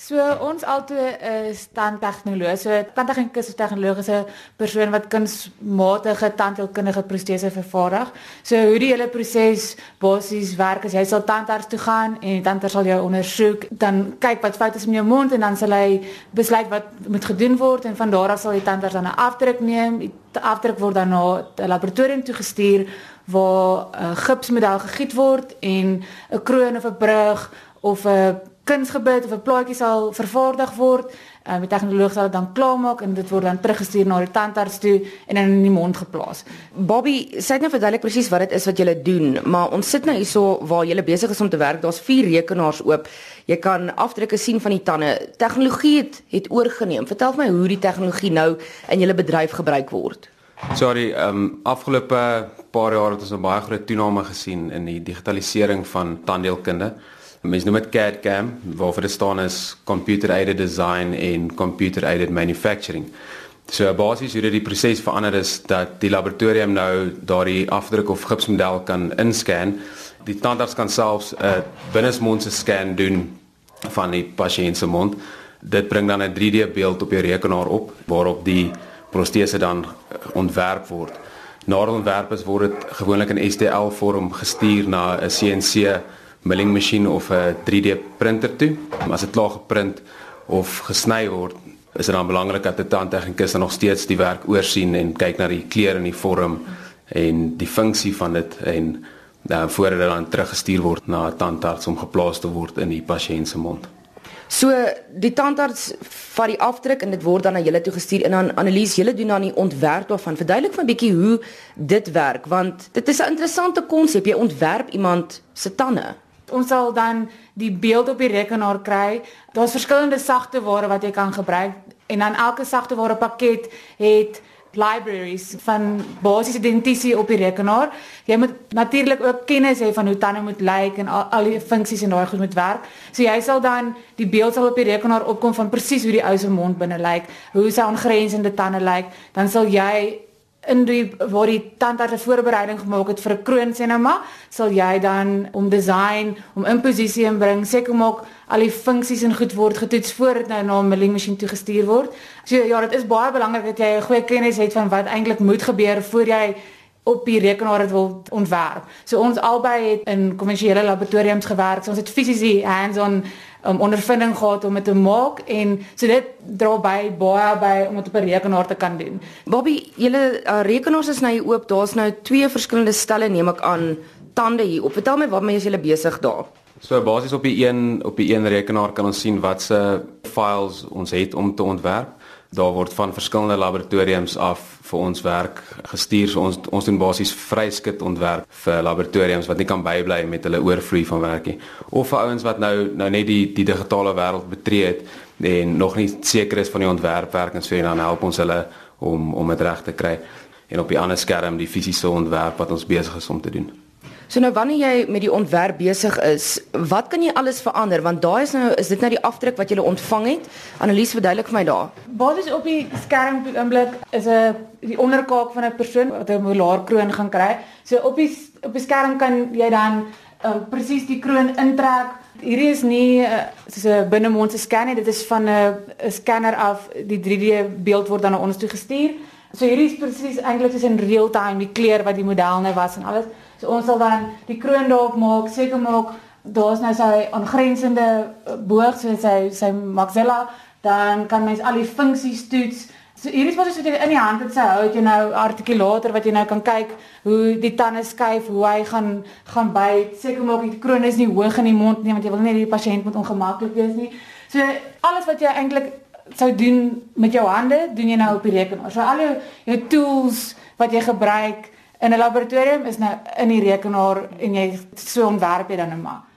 So ons altoe is tandtegnoloog. So tandtegnikus is 'n tegnologiese persoon wat kunsmatige tandheelkundige protese vervaardig. So hoe die hele proses basies werk is jy sal tandarts toe gaan en die tandarts sal jou ondersoek, dan kyk wat fout is met jou mond en dan sal hy besluit wat moet gedoen word en van daar af sal die tandarts dan 'n afdruk neem. Die afdruk word dan na 'n laboratorium toe gestuur waar 'n gipsmodel gegiet word en 'n kroon of 'n brug of 'n kunsgebit of 'n plaatjie sal vervaardig word. Uh, die tegnoloog sal dit dan klaarmaak en dit word dan teruggestuur na die tandarts toe en dan in die mond geplaas. Bobby, sê net nou verduidelik presies wat dit is wat jy doen, maar ons sit nou hierso waar jy besig is om te werk. Daar's vier rekenaars oop. Jy kan afdrukke sien van die tande. Tegnologie het het oorgeneem. Vertel my hoe die tegnologie nou in julle bedryf gebruik word. Sorry, ehm um, afgelope paar jaar het ons 'n baie groot toename gesien in die digitalisering van tandheelkunde. Mens noem dit CAD/CAM, waarvoor dit staan is Computer Aided Design en Computer Aided Manufacturing. So basies hoe dit die proses verander is dat die laboratorium nou daardie afdruk of gipsmodel kan inscan. Die tandarts kan selfs 'n binnesmondse scan doen van die pasiënt se mond. Dit bring dan 'n 3D beeld op jou rekenaar op waarop die protese dan ontwerp word. Na die ontwerp is word dit gewoonlik in STL vorm gestuur na 'n CNC milling masjien of 'n 3D printer toe. As dit klaar geprint of gesny word, is dit dan belangrik dat 'n tandtegnikus nog steeds die werk oorsien en kyk na die kleur en die vorm en die funksie van dit en dan voordat dit dan teruggestuur word na 'n tandarts om geplaas te word in die pasiënt se mond. So die tandarts vat die afdruk en dit word dan na julle toe gestuur en dan analise julle doen dan die ontwerp daarvan. Verduidelik vir 'n bietjie hoe dit werk want dit is 'n interessante konsep. Jy ontwerp iemand se tande ons sal dan die beeld op die rekenaar kry. Daar's verskillende sagteware wat jy kan gebruik en dan elke sagteware pakket het libraries van basiese identiteit op die rekenaar. Jy moet natuurlik ook kennis hê van hoe tande moet lyk en al, al die funksies en daai goed moet werk. So jy sal dan die beeld sal op die rekenaar opkom van presies hoe die ou se mond binne lyk, hoe sy ongrensende tande lyk, dan sal jy in die waar die tandarts 'n voorbereiding gemaak het vir 'n kroon sê nou maar, sal jy dan om design, om in posisie en bring, seker maak al die funksies en goed word getoets voor dit nou na 'n milling masjien toe gestuur word. So ja, dit is baie belangrik dat jy 'n goeie kennis het van wat eintlik moet gebeur voor jy op die rekenaar dit wil ontwerp. So ons albei het in kommersiële laboratoriums gewerk. So ons het fisies hands-on um, ondervinding gehad om dit te maak en so dit dra by baie by om dit op 'n rekenaar te kan doen. Bobby, julle uh, rekenaars is nou oop. Daar's nou twee verskillende stelle neem ek aan tande hier op. Vertel my waarmee is julle besig daar? So basies op die een op die een rekenaar kan ons sien watse files ons het om te ontwerp daar word van verskillende laboratoriums af vir ons werk gestuur. So ons ons doen basies vryskut ontwerp vir laboratoriums wat nie kan bybly met hulle oorvloei van werk nie. Of vir ouens wat nou nou net die die digitale wêreld betree het en nog nie seker is van die ontwerpwerk en so en dan help ons hulle om om dit reg te kry en op die ander skerm die fisiese ontwerp wat ons besig is om te doen. So nou wanneer jy met die ontwerp besig is, wat kan jy alles verander want daai is nou is dit nou die afdruk wat jy ontvang het. Annelies verduidelik vir my daar. Basies op die skerm op die oomblik is 'n die onderkaak van 'n persoon wat 'n molar kroon gaan kry. So op die op die skerm kan jy dan um, presies die kroon intrek. Hierdie is nie uh, soos 'n binnemondse scan nie, dit is van 'n 'n scanner af die 3D beeld word dan na ons toe gestuur. So hierdie is presies eintlik is in real time die kleur wat die model nou was en alles. So ons sal dan die kroon daarop maak, seker maak daar's nou sy aangrensende eh, boog so sy sy maxilla, dan kan mens al die funksies toets. So hier is wat jy in die hand het sy hou, jy nou artikulator wat jy nou kan kyk hoe die tande skuif, hoe hy gaan gaan byt. Seker maak die kroon is nie hoog in die mond nie want jy wil nie die pasiënt moet ongemaklik wees nie. So alles wat jy eintlik sou doen met jou hande, doen jy nou op die rekenaar. So al jou jou tools wat jy gebruik in 'n laboratorium is nou in die rekenaar en jy so ontwerp jy dan net maar.